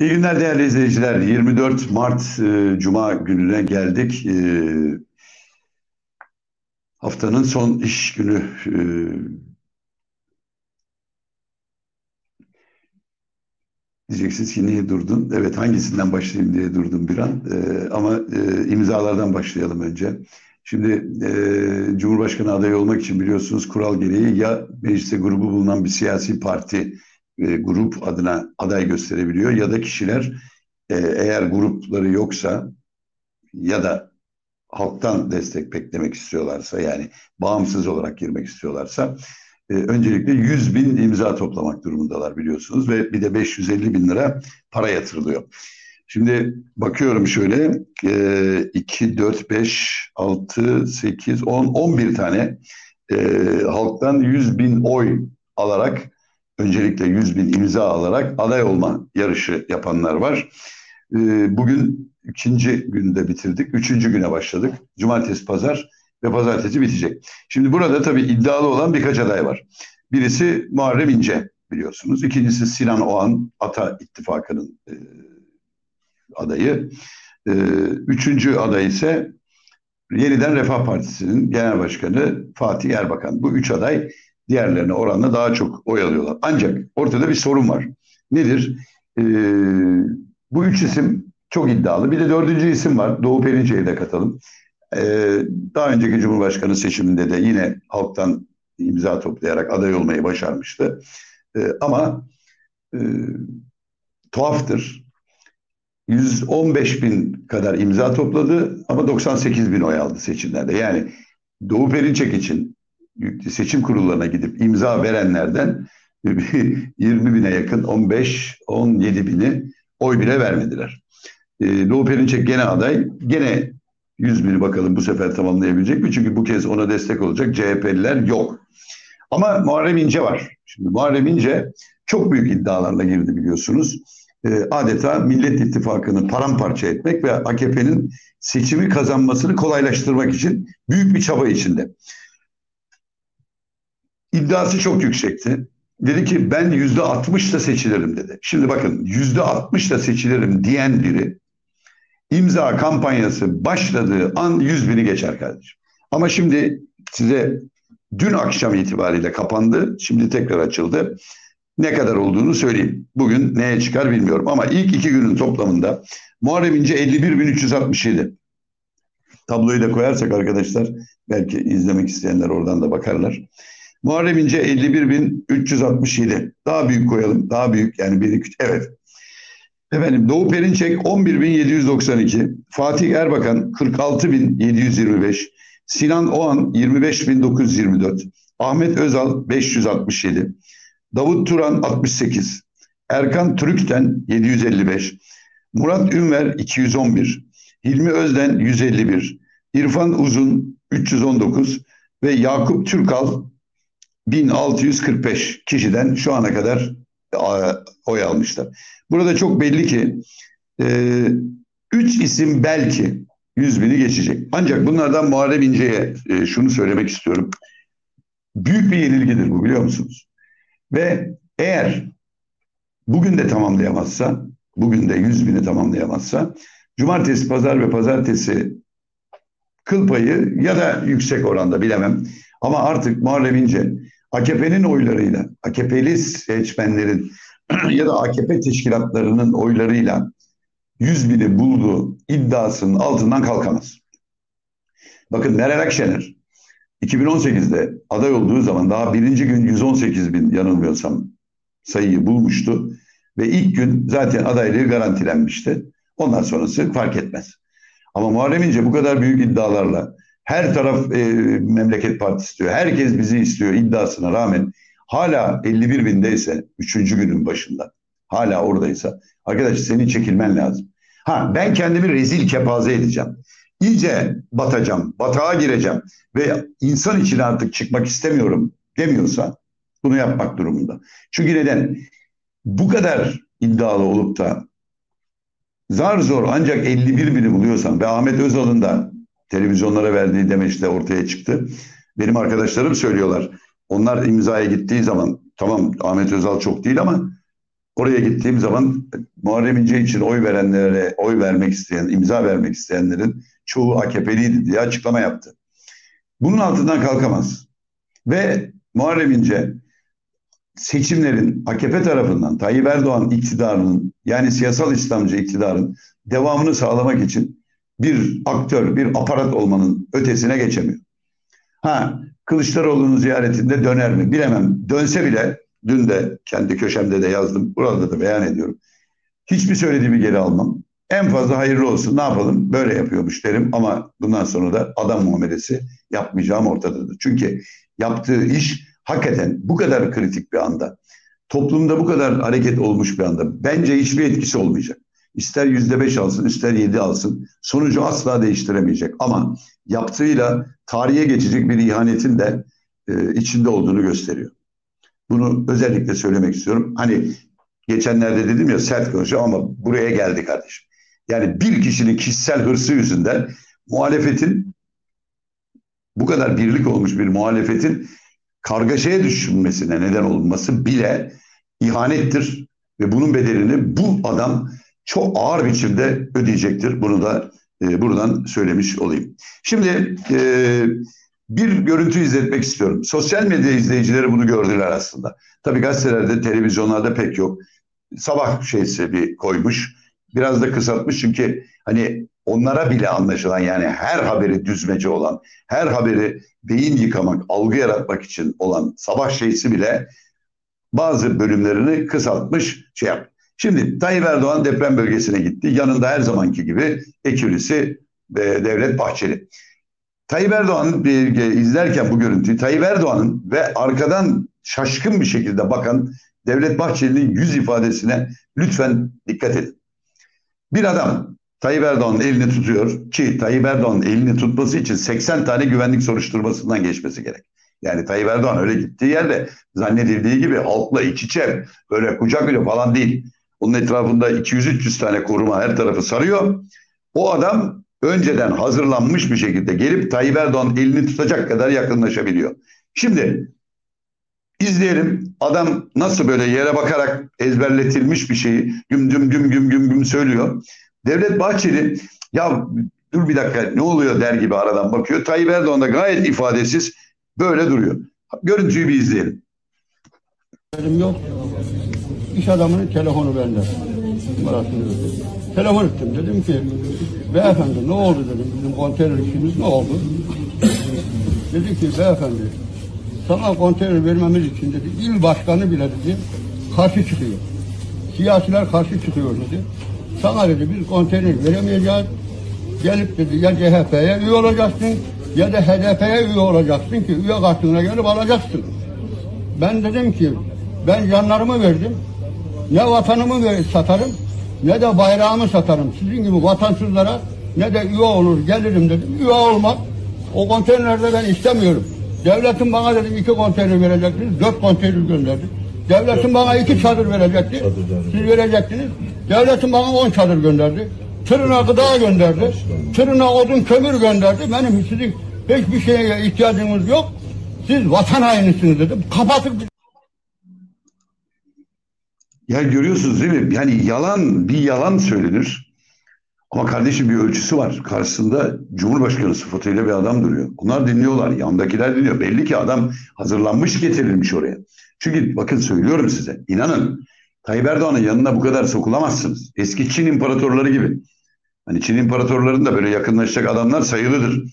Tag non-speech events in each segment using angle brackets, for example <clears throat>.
İyi günler değerli izleyiciler. 24 Mart e, Cuma gününe geldik. E, haftanın son iş günü. E, diyeceksiniz ki niye durdun? Evet hangisinden başlayayım diye durdum bir an. E, ama e, imzalardan başlayalım önce. Şimdi e, Cumhurbaşkanı adayı olmak için biliyorsunuz kural gereği ya mecliste grubu bulunan bir siyasi parti e, grup adına aday gösterebiliyor ya da kişiler e, eğer grupları yoksa ya da halktan destek beklemek istiyorlarsa yani bağımsız olarak girmek istiyorlarsa e, öncelikle 100 bin imza toplamak durumundalar biliyorsunuz ve bir de 550 bin lira para yatırılıyor. Şimdi bakıyorum şöyle e, 2, 4, 5, 6, 8, 10, 11 tane halktan 100 bin oy alarak öncelikle 100 bin imza alarak aday olma yarışı yapanlar var. Ee, bugün ikinci günde bitirdik. Üçüncü güne başladık. Cumartesi, pazar ve pazartesi bitecek. Şimdi burada tabii iddialı olan birkaç aday var. Birisi Muharrem İnce biliyorsunuz. İkincisi Sinan Oğan, Ata İttifakı'nın e, adayı. E, üçüncü aday ise Yeniden Refah Partisi'nin genel başkanı Fatih Erbakan. Bu üç aday diğerlerine oranla daha çok oy alıyorlar. Ancak ortada bir sorun var. Nedir? Ee, bu üç isim çok iddialı. Bir de dördüncü isim var. Doğu Perinçe'yi de katalım. Ee, daha önceki Cumhurbaşkanı seçiminde de yine halktan imza toplayarak aday olmayı başarmıştı. Ee, ama e, tuhaftır. 115 bin kadar imza topladı ama 98 bin oy aldı seçimlerde. Yani Doğu Perinçek için seçim kurullarına gidip imza verenlerden 20 bine yakın 15-17 bini oy bile vermediler. Ee, Doğu Perinçek gene aday. Gene 100 bini bakalım bu sefer tamamlayabilecek mi? Çünkü bu kez ona destek olacak CHP'liler yok. Ama Muharrem İnce var. Şimdi Muharrem İnce çok büyük iddialarla girdi biliyorsunuz. Ee, adeta Millet İttifakı'nı paramparça etmek ve AKP'nin seçimi kazanmasını kolaylaştırmak için büyük bir çaba içinde. İddiası çok yüksekti. Dedi ki ben yüzde altmışla seçilirim dedi. Şimdi bakın yüzde altmışla seçilirim diyen biri imza kampanyası başladığı an yüz bini geçer kardeşim. Ama şimdi size dün akşam itibariyle kapandı. Şimdi tekrar açıldı. Ne kadar olduğunu söyleyeyim. Bugün neye çıkar bilmiyorum. Ama ilk iki günün toplamında Muharrem İnce 51.367. Tabloyu da koyarsak arkadaşlar belki izlemek isteyenler oradan da bakarlar. Muharrem İnce 51.367. Daha büyük koyalım. Daha büyük yani biri küçük. Evet. Efendim Doğu Perinçek 11.792. Fatih Erbakan 46.725. Sinan Oğan 25.924. Ahmet Özal 567. Davut Turan 68. Erkan Türükten 755. Murat Ünver 211. Hilmi Özden 151. İrfan Uzun 319 ve Yakup Türkal 1645 kişiden şu ana kadar oy almışlar. Burada çok belli ki e, üç isim belki 100 bini geçecek. Ancak bunlardan Muharrem İnce'ye e, şunu söylemek istiyorum. Büyük bir yenilgidir bu biliyor musunuz? Ve eğer bugün de tamamlayamazsa, bugün de 100 bini tamamlayamazsa, cumartesi, pazar ve pazartesi kıl payı ya da yüksek oranda bilemem. Ama artık Muharrem İnce AKP'nin oylarıyla, AKP'li seçmenlerin <clears throat> ya da AKP teşkilatlarının oylarıyla 100 bini bulduğu iddiasının altından kalkamaz. Bakın Meral Akşener 2018'de aday olduğu zaman daha birinci gün 118 bin yanılmıyorsam sayıyı bulmuştu. Ve ilk gün zaten adaylığı garantilenmişti. Ondan sonrası fark etmez. Ama Muharrem İnce bu kadar büyük iddialarla her taraf e, memleket partisi istiyor. Herkes bizi istiyor iddiasına rağmen hala 51 bindeyse 3. günün başında hala oradaysa arkadaş senin çekilmen lazım. Ha ben kendimi rezil kepaze edeceğim. İyice batacağım, batağa gireceğim ve insan için artık çıkmak istemiyorum demiyorsa bunu yapmak durumunda. Çünkü neden? Bu kadar iddialı olup da zar zor ancak 51 bini buluyorsan ve Ahmet Özal'ın da televizyonlara verdiği demeçle ortaya çıktı. Benim arkadaşlarım söylüyorlar. Onlar imzaya gittiği zaman tamam Ahmet Özal çok değil ama oraya gittiğim zaman Muharrem İnce için oy verenlere, oy vermek isteyen, imza vermek isteyenlerin çoğu AKP'liydi diye açıklama yaptı. Bunun altından kalkamaz. Ve Muharrem İnce seçimlerin AKP tarafından Tayyip Erdoğan iktidarının yani siyasal İslamcı iktidarın devamını sağlamak için bir aktör, bir aparat olmanın ötesine geçemiyor. Ha Kılıçdaroğlu'nun ziyaretinde döner mi bilemem. Dönse bile dün de kendi köşemde de yazdım. Burada da beyan ediyorum. Hiçbir söylediğimi geri almam. En fazla hayırlı olsun ne yapalım böyle yapıyormuş derim ama bundan sonra da adam muamelesi yapmayacağım ortadadır. Çünkü yaptığı iş hakikaten bu kadar kritik bir anda toplumda bu kadar hareket olmuş bir anda bence hiçbir etkisi olmayacak. İster yüzde beş alsın, ister yedi alsın. Sonucu asla değiştiremeyecek. Ama yaptığıyla tarihe geçecek bir ihanetin de e, içinde olduğunu gösteriyor. Bunu özellikle söylemek istiyorum. Hani geçenlerde dedim ya sert konuşacağım ama buraya geldi kardeşim. Yani bir kişinin kişisel hırsı yüzünden muhalefetin bu kadar birlik olmuş bir muhalefetin kargaşaya düşünmesine neden olması bile ihanettir ve bunun bedelini bu adam çok ağır biçimde ödeyecektir. Bunu da e, buradan söylemiş olayım. Şimdi e, bir görüntü izletmek istiyorum. Sosyal medya izleyicileri bunu gördüler aslında. Tabii gazetelerde, televizyonlarda pek yok. Sabah şeysi bir koymuş. Biraz da kısaltmış çünkü hani onlara bile anlaşılan yani her haberi düzmece olan, her haberi beyin yıkamak, algı yaratmak için olan sabah şeysi bile bazı bölümlerini kısaltmış şey yap. Şimdi Tayyip Erdoğan deprem bölgesine gitti. Yanında her zamanki gibi ekürisi e, Devlet Bahçeli. Tayyip Erdoğan'ın izlerken bu görüntüyü Tayyip Erdoğan'ın ve arkadan şaşkın bir şekilde bakan Devlet Bahçeli'nin yüz ifadesine lütfen dikkat edin. Bir adam Tayyip Erdoğan'ın elini tutuyor ki Tayyip Erdoğan'ın elini tutması için 80 tane güvenlik soruşturmasından geçmesi gerek. Yani Tayyip Erdoğan öyle gittiği yerde zannedildiği gibi halkla iç içe böyle kucak bile falan değil. Onun etrafında 200-300 tane koruma her tarafı sarıyor. O adam önceden hazırlanmış bir şekilde gelip Tayyip Erdoğan elini tutacak kadar yakınlaşabiliyor. Şimdi izleyelim adam nasıl böyle yere bakarak ezberletilmiş bir şeyi güm güm güm güm güm güm söylüyor. Devlet Bahçeli ya dur bir dakika ne oluyor der gibi aradan bakıyor. Tayyip Erdoğan da gayet ifadesiz böyle duruyor. Görüntüyü bir izleyelim. Yok. İş adamının telefonu bende. Numarasını Telefon ettim. Dedim ki beyefendi ne oldu dedim. Bizim konteyner işimiz ne oldu? dedi ki beyefendi sana konteyner vermemiz için dedi il başkanı bile dedi karşı çıkıyor. Siyasiler karşı çıkıyor dedi. Sana dedi biz konteyner veremeyeceğiz. Gelip dedi ya CHP'ye üye olacaksın ya da HDP'ye üye olacaksın ki üye kartına gelip alacaksın. Ben dedim ki ben canlarımı verdim. Ne vatanımı satarım ne de bayrağımı satarım. Sizin gibi vatansızlara ne de üye olur gelirim dedim. Üye olmak o konteynerde ben istemiyorum. Devletin bana dedim iki konteyner verecektiniz. Dört konteyner gönderdi. Devletin bana iki çadır verecekti. Siz verecektiniz. Devletin bana on çadır gönderdi. Tırına gıda gönderdi. Tırına odun kömür gönderdi. Benim sizin hiçbir şeye ihtiyacınız yok. Siz vatan hainisiniz dedim. Kapatıp ya görüyorsunuz değil mi? Yani yalan bir yalan söylenir. Ama kardeşim bir ölçüsü var. Karşısında Cumhurbaşkanı sıfatıyla bir adam duruyor. Bunlar dinliyorlar. Yandakiler dinliyor. Belli ki adam hazırlanmış getirilmiş oraya. Çünkü bakın söylüyorum size. inanın Tayyip Erdoğan'ın yanına bu kadar sokulamazsınız. Eski Çin imparatorları gibi. Hani Çin imparatorlarının da böyle yakınlaşacak adamlar sayılıdır.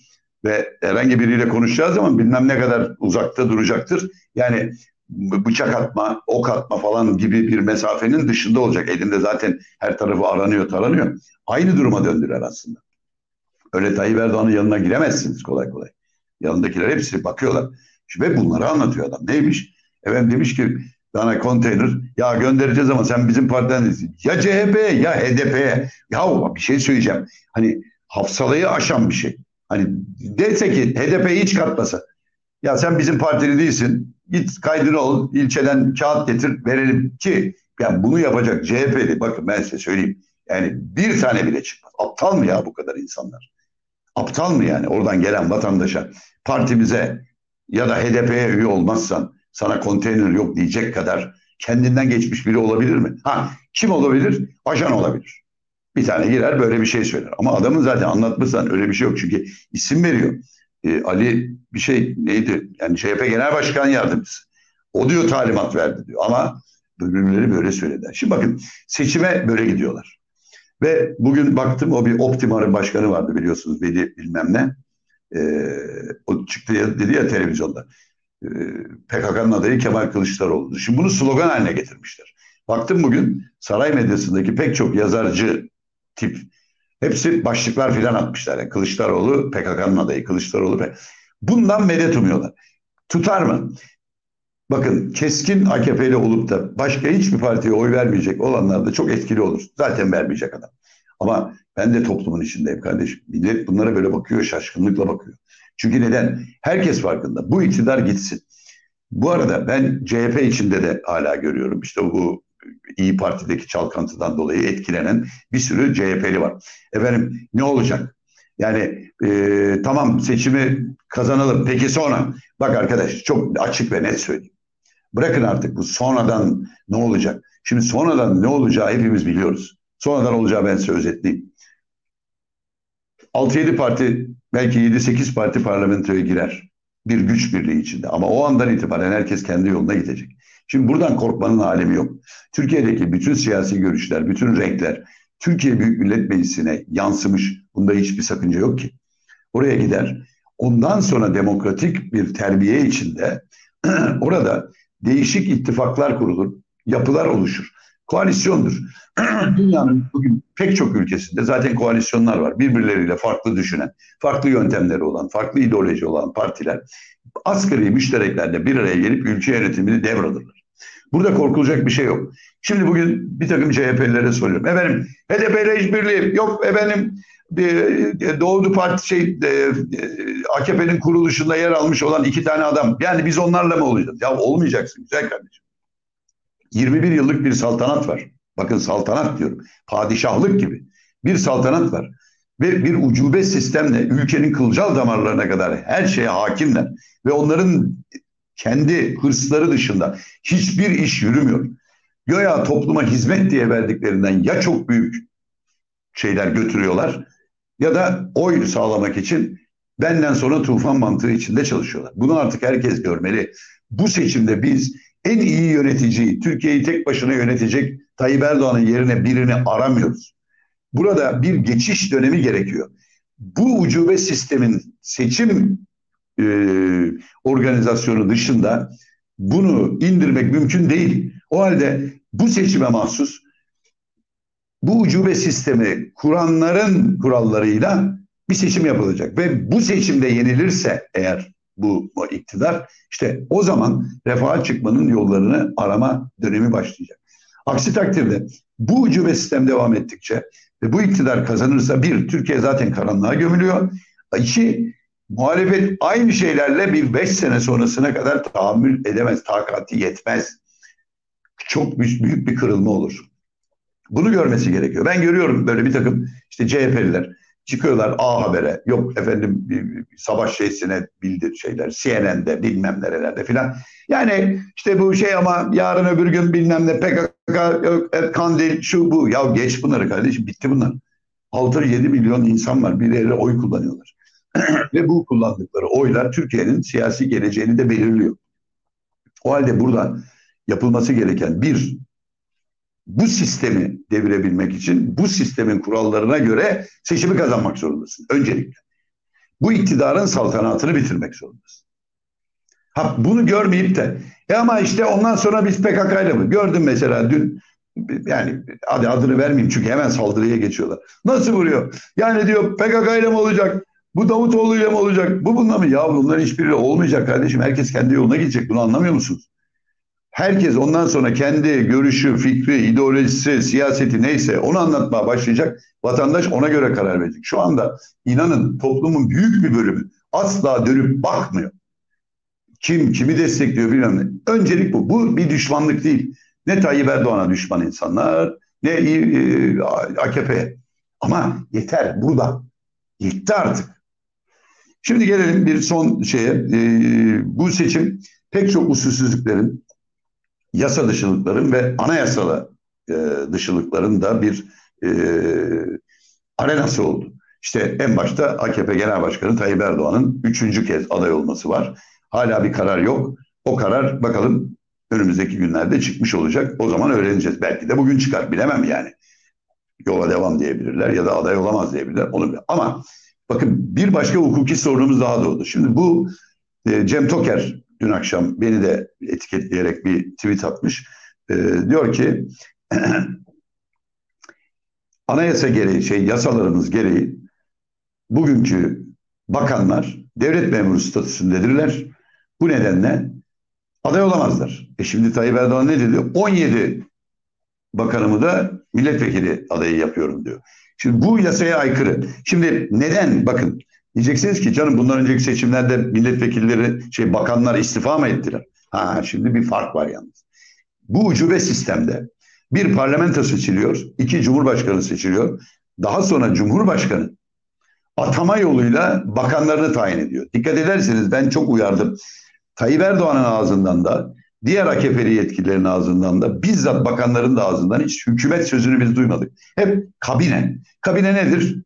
Ve herhangi biriyle konuşacağı zaman bilmem ne kadar uzakta duracaktır. Yani bıçak atma, ok atma falan gibi bir mesafenin dışında olacak. Elinde zaten her tarafı aranıyor, taranıyor. Aynı duruma döndüler aslında. Öyle Tayyip Erdoğan'ın yanına giremezsiniz kolay kolay. Yanındakiler hepsi bakıyorlar. Ve bunları anlatıyor adam. Neymiş? Efendim demiş ki bana konteyner ya göndereceğiz ama sen bizim partiden değilsin. Ya CHP ya HDP. Ya bir şey söyleyeceğim. Hani hafsalayı aşan bir şey. Hani dese ki HDP'yi hiç katmasa. Ya sen bizim partili değilsin. Git kaydını ol, ilçeden kağıt getir, verelim ki yani bunu yapacak CHP'li bakın ben size söyleyeyim. Yani bir tane bile çıkmaz. Aptal mı ya bu kadar insanlar? Aptal mı yani oradan gelen vatandaşa partimize ya da HDP'ye üye olmazsan sana konteyner yok diyecek kadar kendinden geçmiş biri olabilir mi? Ha kim olabilir? Ajan olabilir. Bir tane girer böyle bir şey söyler. Ama adamın zaten anlatmışsan öyle bir şey yok. Çünkü isim veriyor. Ee, Ali bir şey neydi? Yani CHP Genel Başkan Yardımcısı. O diyor talimat verdi diyor. Ama birbirleri böyle söylediler. Şimdi bakın seçime böyle gidiyorlar. Ve bugün baktım o bir Optimar'ın başkanı vardı biliyorsunuz Veli bilmem ne. Ee, o çıktı ya, dedi ya televizyonda. Ee, PKK'nın adayı Kemal Kılıçdaroğlu. Şimdi bunu slogan haline getirmişler. Baktım bugün saray medyasındaki pek çok yazarcı tip hepsi başlıklar filan atmışlar. Yani Kılıçdaroğlu PKK'nın adayı. Kılıçdaroğlu Bundan medet umuyorlar. Tutar mı? Bakın keskin AKP'li olup da başka hiçbir partiye oy vermeyecek olanlar da çok etkili olur. Zaten vermeyecek adam. Ama ben de toplumun içindeyim kardeşim. Millet bunlara böyle bakıyor, şaşkınlıkla bakıyor. Çünkü neden? Herkes farkında. Bu iktidar gitsin. Bu arada ben CHP içinde de hala görüyorum. İşte bu İyi Parti'deki çalkantıdan dolayı etkilenen bir sürü CHP'li var. Efendim ne olacak? Yani e, tamam seçimi kazanalım. Peki sonra? Bak arkadaş çok açık ve net söyleyeyim. Bırakın artık bu sonradan ne olacak? Şimdi sonradan ne olacağı hepimiz biliyoruz. Sonradan olacağı ben size özetleyeyim. 6-7 parti belki 7-8 parti parlamentoya girer. Bir güç birliği içinde. Ama o andan itibaren herkes kendi yoluna gidecek. Şimdi buradan korkmanın alemi yok. Türkiye'deki bütün siyasi görüşler, bütün renkler Türkiye Büyük Millet Meclisi'ne yansımış. Bunda hiçbir sakınca yok ki. Oraya gider. Ondan sonra demokratik bir terbiye içinde <clears throat> orada değişik ittifaklar kurulur, yapılar oluşur. Koalisyondur. <clears throat> Dünyanın bugün pek çok ülkesinde zaten koalisyonlar var. Birbirleriyle farklı düşünen, farklı yöntemleri olan, farklı ideoloji olan partiler asgari müştereklerle bir araya gelip ülke yönetimini devralırlar. Burada korkulacak bir şey yok. Şimdi bugün bir takım CHP'lilere soruyorum. Efendim HDP ile işbirliği yok efendim Doğu Parti şey AKP'nin kuruluşunda yer almış olan iki tane adam. Yani biz onlarla mı olacağız? Ya olmayacaksın güzel kardeşim. 21 yıllık bir saltanat var. Bakın saltanat diyorum. Padişahlık gibi. Bir saltanat var. Ve bir ucube sistemle ülkenin kılcal damarlarına kadar her şeye hakimler. Ve onların kendi hırsları dışında hiçbir iş yürümüyor. Göya topluma hizmet diye verdiklerinden ya çok büyük şeyler götürüyorlar ya da oy sağlamak için benden sonra tufan mantığı içinde çalışıyorlar. Bunu artık herkes görmeli. Bu seçimde biz en iyi yöneticiyi, Türkiye'yi tek başına yönetecek Tayyip Erdoğan'ın yerine birini aramıyoruz. Burada bir geçiş dönemi gerekiyor. Bu ucube sistemin seçim e, organizasyonu dışında bunu indirmek mümkün değil. O halde bu seçime mahsus bu ucube sistemi kuranların kurallarıyla bir seçim yapılacak. Ve bu seçimde yenilirse eğer bu, bu iktidar işte o zaman refaha çıkmanın yollarını arama dönemi başlayacak. Aksi takdirde bu ucube sistem devam ettikçe ve bu iktidar kazanırsa bir, Türkiye zaten karanlığa gömülüyor. İki, muhalefet aynı şeylerle bir beş sene sonrasına kadar tahammül edemez, takati yetmez. Çok büyük, bir kırılma olur. Bunu görmesi gerekiyor. Ben görüyorum böyle bir takım işte CHP'liler çıkıyorlar A Haber'e yok efendim savaş şeysine bildir şeyler CNN'de bilmem nerelerde filan. Yani işte bu şey ama yarın öbür gün bilmem ne PKK yok, Kandil şu bu ya geç bunları kardeşim bitti bunlar. 6-7 milyon insan var bir yere oy kullanıyorlar. Ve bu kullandıkları oylar Türkiye'nin siyasi geleceğini de belirliyor. O halde burada yapılması gereken bir bu sistemi devirebilmek için bu sistemin kurallarına göre seçimi kazanmak zorundasın öncelikle. Bu iktidarın saltanatını bitirmek zorundasın. Ha, bunu görmeyip de e ama işte ondan sonra biz PKK ile mi? Gördüm mesela dün yani hadi adını vermeyeyim çünkü hemen saldırıya geçiyorlar. Nasıl vuruyor? Yani diyor PKK ile mi olacak? Bu Davutoğlu ile mi olacak? Bu bununla mı? Ya bunların hiçbiri olmayacak kardeşim. Herkes kendi yoluna gidecek. Bunu anlamıyor musunuz? Herkes ondan sonra kendi görüşü, fikri, ideolojisi, siyaseti neyse onu anlatmaya başlayacak. Vatandaş ona göre karar verecek. Şu anda inanın toplumun büyük bir bölümü asla dönüp bakmıyor. Kim kimi destekliyor bilmem ne. Öncelik bu. Bu bir düşmanlık değil. Ne Tayyip Erdoğan'a düşman insanlar ne e, AKP'ye. Ama yeter burada. Yetti artık. Şimdi gelelim bir son şeye. E, bu seçim pek çok usulsüzlüklerin yasa dışılıkların ve anayasala e, dışılıkların da bir e, arenası oldu. İşte en başta AKP Genel Başkanı Tayyip Erdoğan'ın üçüncü kez aday olması var. Hala bir karar yok. O karar bakalım önümüzdeki günlerde çıkmış olacak. O zaman öğreneceğiz. Belki de bugün çıkar. Bilemem yani. Yola devam diyebilirler ya da aday olamaz diyebilirler. Onu Ama bakın bir başka hukuki sorunumuz daha doğdu. Şimdi bu e, Cem Toker dün akşam beni de etiketleyerek bir tweet atmış. E, diyor ki <clears throat> anayasa gereği şey yasalarımız gereği bugünkü bakanlar devlet memuru statüsündedirler. Bu nedenle aday olamazlar. E şimdi Tayyip Erdoğan ne dedi? 17 bakanımı da milletvekili adayı yapıyorum diyor. Şimdi bu yasaya aykırı. Şimdi neden? Bakın diyeceksiniz ki canım bundan önceki seçimlerde milletvekilleri şey bakanlar istifa mı ettiler? Ha şimdi bir fark var yalnız. Bu ucube sistemde bir parlamento seçiliyor, iki cumhurbaşkanı seçiliyor. Daha sonra cumhurbaşkanı atama yoluyla bakanlarını tayin ediyor. Dikkat ederseniz ben çok uyardım. Tayyip Erdoğan'ın ağzından da diğer AKP'li yetkililerin ağzından da bizzat bakanların da ağzından hiç hükümet sözünü biz duymadık. Hep kabine. Kabine nedir?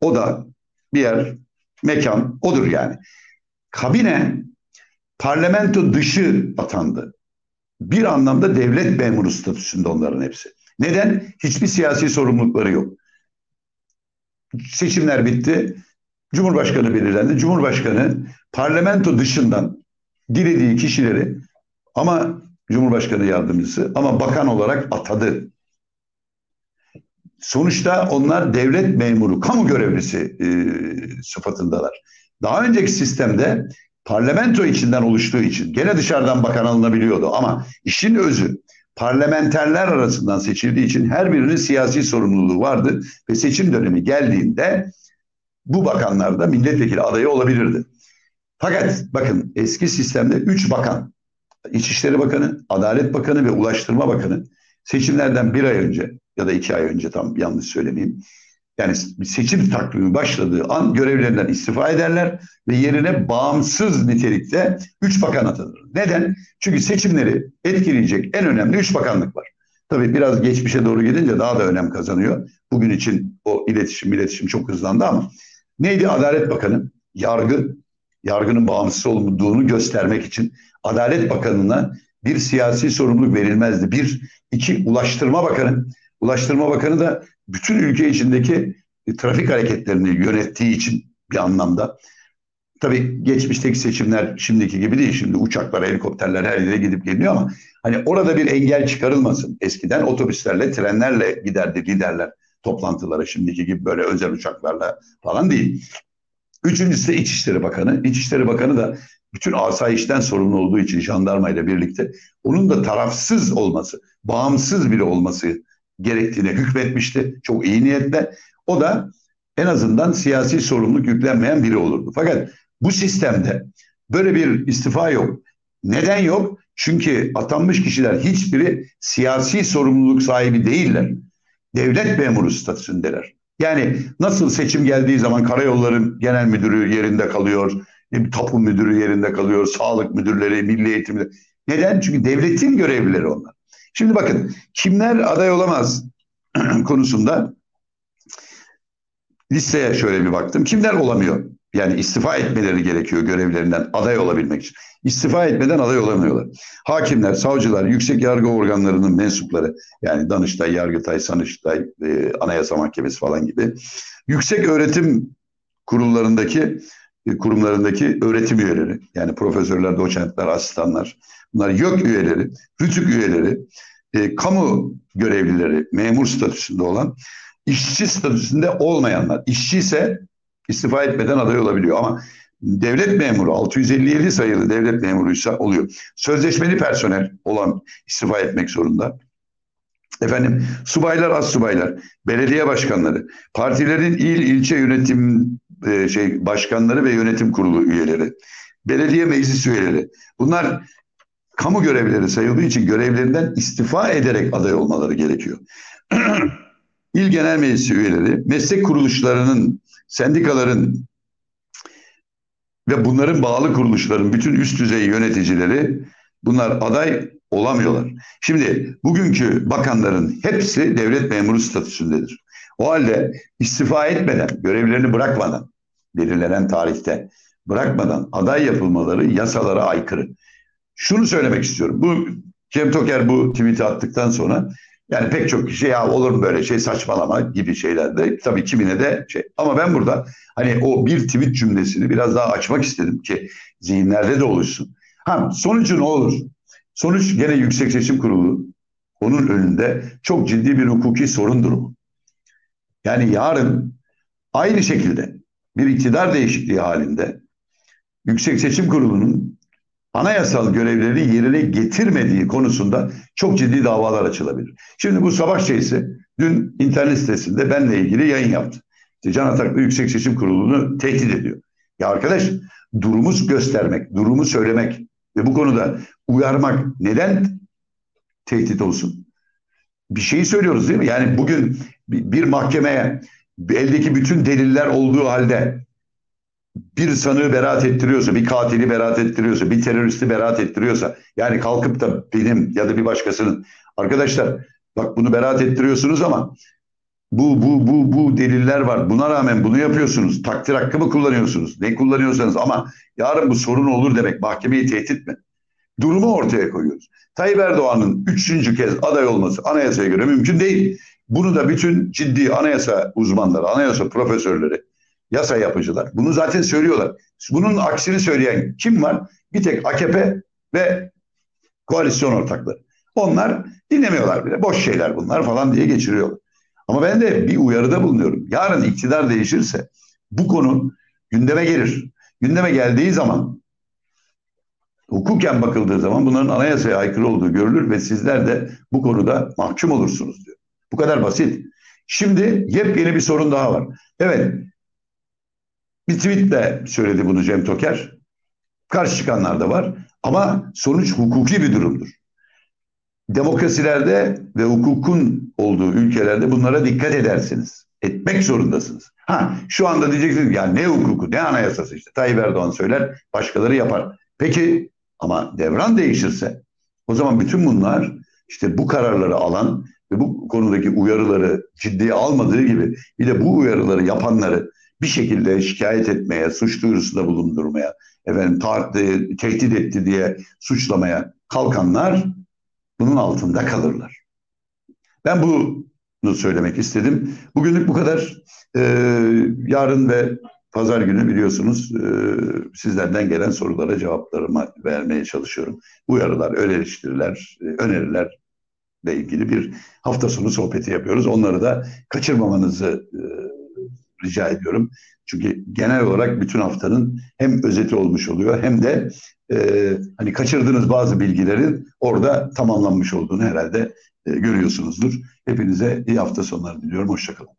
O da bir yer, mekan odur yani. Kabine parlamento dışı atandı. Bir anlamda devlet memuru statüsünde onların hepsi. Neden? Hiçbir siyasi sorumlulukları yok. Seçimler bitti. Cumhurbaşkanı belirlendi. Cumhurbaşkanı parlamento dışından dilediği kişileri ama Cumhurbaşkanı yardımcısı ama bakan olarak atadı. Sonuçta onlar devlet memuru, kamu görevlisi e, sıfatındalar. Daha önceki sistemde parlamento içinden oluştuğu için gene dışarıdan bakan alınabiliyordu ama işin özü parlamenterler arasından seçildiği için her birinin siyasi sorumluluğu vardı ve seçim dönemi geldiğinde bu bakanlar da milletvekili adayı olabilirdi. Fakat bakın eski sistemde üç bakan, İçişleri Bakanı, Adalet Bakanı ve Ulaştırma Bakanı seçimlerden bir ay önce ya da iki ay önce tam yanlış söylemeyeyim. Yani seçim takvimi başladığı an görevlerinden istifa ederler ve yerine bağımsız nitelikte üç bakan atanır. Neden? Çünkü seçimleri etkileyecek en önemli üç bakanlık var. Tabii biraz geçmişe doğru gidince daha da önem kazanıyor. Bugün için o iletişim iletişim çok hızlandı ama neydi Adalet Bakanı? Yargı, yargının bağımsız olduğunu göstermek için Adalet Bakanı'na bir siyasi sorumluluk verilmezdi. Bir, iki Ulaştırma Bakanı. Ulaştırma Bakanı da bütün ülke içindeki trafik hareketlerini yönettiği için bir anlamda. Tabii geçmişteki seçimler şimdiki gibi değil. Şimdi uçaklar, helikopterler her yere gidip geliyor ama hani orada bir engel çıkarılmasın. Eskiden otobüslerle, trenlerle giderdi liderler toplantılara. Şimdiki gibi böyle özel uçaklarla falan değil. Üçüncüsü de İçişleri Bakanı. İçişleri Bakanı da bütün asayişten sorumlu olduğu için jandarma ile birlikte onun da tarafsız olması, bağımsız biri olması gerektiğine hükmetmişti. Çok iyi niyetle. O da en azından siyasi sorumluluk yüklenmeyen biri olurdu. Fakat bu sistemde böyle bir istifa yok. Neden yok? Çünkü atanmış kişiler hiçbiri siyasi sorumluluk sahibi değiller. Devlet memuru statüsündeler. Yani nasıl seçim geldiği zaman karayolların genel müdürü yerinde kalıyor, tapu müdürü yerinde kalıyor, sağlık müdürleri, milli eğitim. Neden? Çünkü devletin görevlileri onlar. Şimdi bakın kimler aday olamaz <clears throat> konusunda listeye şöyle bir baktım. Kimler olamıyor? Yani istifa etmeleri gerekiyor görevlerinden aday olabilmek için. İstifa etmeden aday olamıyorlar. Hakimler, savcılar, yüksek yargı organlarının mensupları yani Danıştay, Yargıtay, Sanıştay, e, Anayasa Mahkemesi falan gibi yüksek öğretim kurullarındaki kurumlarındaki öğretim üyeleri yani profesörler, doçentler, asistanlar bunlar YÖK üyeleri, RÜTÜK üyeleri, e, kamu görevlileri, memur statüsünde olan işçi statüsünde olmayanlar. İşçi ise istifa etmeden aday olabiliyor ama devlet memuru 657 sayılı devlet memuruysa oluyor. Sözleşmeli personel olan istifa etmek zorunda. Efendim subaylar, az subaylar, belediye başkanları, partilerin il ilçe yönetim e, şey başkanları ve yönetim kurulu üyeleri, belediye meclis üyeleri. Bunlar kamu görevlileri sayıldığı için görevlerinden istifa ederek aday olmaları gerekiyor. <clears throat> İl Genel Meclisi üyeleri, meslek kuruluşlarının, sendikaların ve bunların bağlı kuruluşların bütün üst düzey yöneticileri bunlar aday olamıyorlar. Şimdi bugünkü bakanların hepsi devlet memuru statüsündedir. O halde istifa etmeden, görevlerini bırakmadan, belirlenen tarihte bırakmadan aday yapılmaları yasalara aykırı. Şunu söylemek istiyorum. Bu Cem Toker bu tweet'i attıktan sonra yani pek çok kişi ya olur mu böyle şey saçmalama gibi şeyler de tabii kimine de şey. Ama ben burada hani o bir tweet cümlesini biraz daha açmak istedim ki zihinlerde de oluşsun. Ha sonucu ne olur? Sonuç gene Yüksek Seçim Kurulu onun önünde çok ciddi bir hukuki sorun durumu. Yani yarın aynı şekilde bir iktidar değişikliği halinde Yüksek Seçim Kurulu'nun anayasal görevleri yerine getirmediği konusunda çok ciddi davalar açılabilir. Şimdi bu Savaş Şeysi dün internet sitesinde benle ilgili yayın yaptı. İşte Can Ataklı Yüksek Seçim Kurulu'nu tehdit ediyor. Ya arkadaş durumu göstermek, durumu söylemek ve bu konuda uyarmak neden tehdit olsun? Bir şeyi söylüyoruz değil mi? Yani bugün bir mahkemeye eldeki bütün deliller olduğu halde bir sanığı beraat ettiriyorsa, bir katili beraat ettiriyorsa, bir teröristi beraat ettiriyorsa, yani kalkıp da benim ya da bir başkasının arkadaşlar bak bunu beraat ettiriyorsunuz ama bu bu bu bu deliller var. Buna rağmen bunu yapıyorsunuz. Takdir hakkı mı kullanıyorsunuz? Ne kullanıyorsanız ama yarın bu sorun olur demek mahkemeyi tehdit mi? Durumu ortaya koyuyoruz. Tayyip Erdoğan'ın üçüncü kez aday olması anayasaya göre mümkün değil. Bunu da bütün ciddi anayasa uzmanları, anayasa profesörleri, yasa yapıcılar bunu zaten söylüyorlar. Bunun aksini söyleyen kim var? Bir tek AKP ve koalisyon ortakları. Onlar dinlemiyorlar bile. Boş şeyler bunlar falan diye geçiriyorlar. Ama ben de bir uyarıda bulunuyorum. Yarın iktidar değişirse bu konu gündeme gelir. Gündeme geldiği zaman hukuken bakıldığı zaman bunların anayasaya aykırı olduğu görülür ve sizler de bu konuda mahkum olursunuz diyor. Bu kadar basit. Şimdi yepyeni bir sorun daha var. Evet bir tweetle söyledi bunu Cem Toker. Karşı çıkanlar da var. Ama sonuç hukuki bir durumdur. Demokrasilerde ve hukukun olduğu ülkelerde bunlara dikkat edersiniz. Etmek zorundasınız. Ha şu anda diyeceksiniz ya ne hukuku ne anayasası işte. Tayyip Erdoğan söyler başkaları yapar. Peki ama devran değişirse o zaman bütün bunlar işte bu kararları alan ve bu konudaki uyarıları ciddiye almadığı gibi bir de bu uyarıları yapanları bir şekilde şikayet etmeye, suç duyurusunda bulundurmaya, efendim tehdit etti diye suçlamaya kalkanlar bunun altında kalırlar. Ben bunu söylemek istedim. Bugünlük bu kadar. Ee, yarın ve pazar günü biliyorsunuz e, sizlerden gelen sorulara cevaplarımı vermeye çalışıyorum. Uyarılar, eleştiriler, e, önerilerle ilgili bir hafta sonu sohbeti yapıyoruz. Onları da kaçırmamanızı e, rica ediyorum. Çünkü genel olarak bütün haftanın hem özeti olmuş oluyor hem de e, hani kaçırdığınız bazı bilgilerin orada tamamlanmış olduğunu herhalde e, görüyorsunuzdur. Hepinize iyi hafta sonları diliyorum. Hoşçakalın.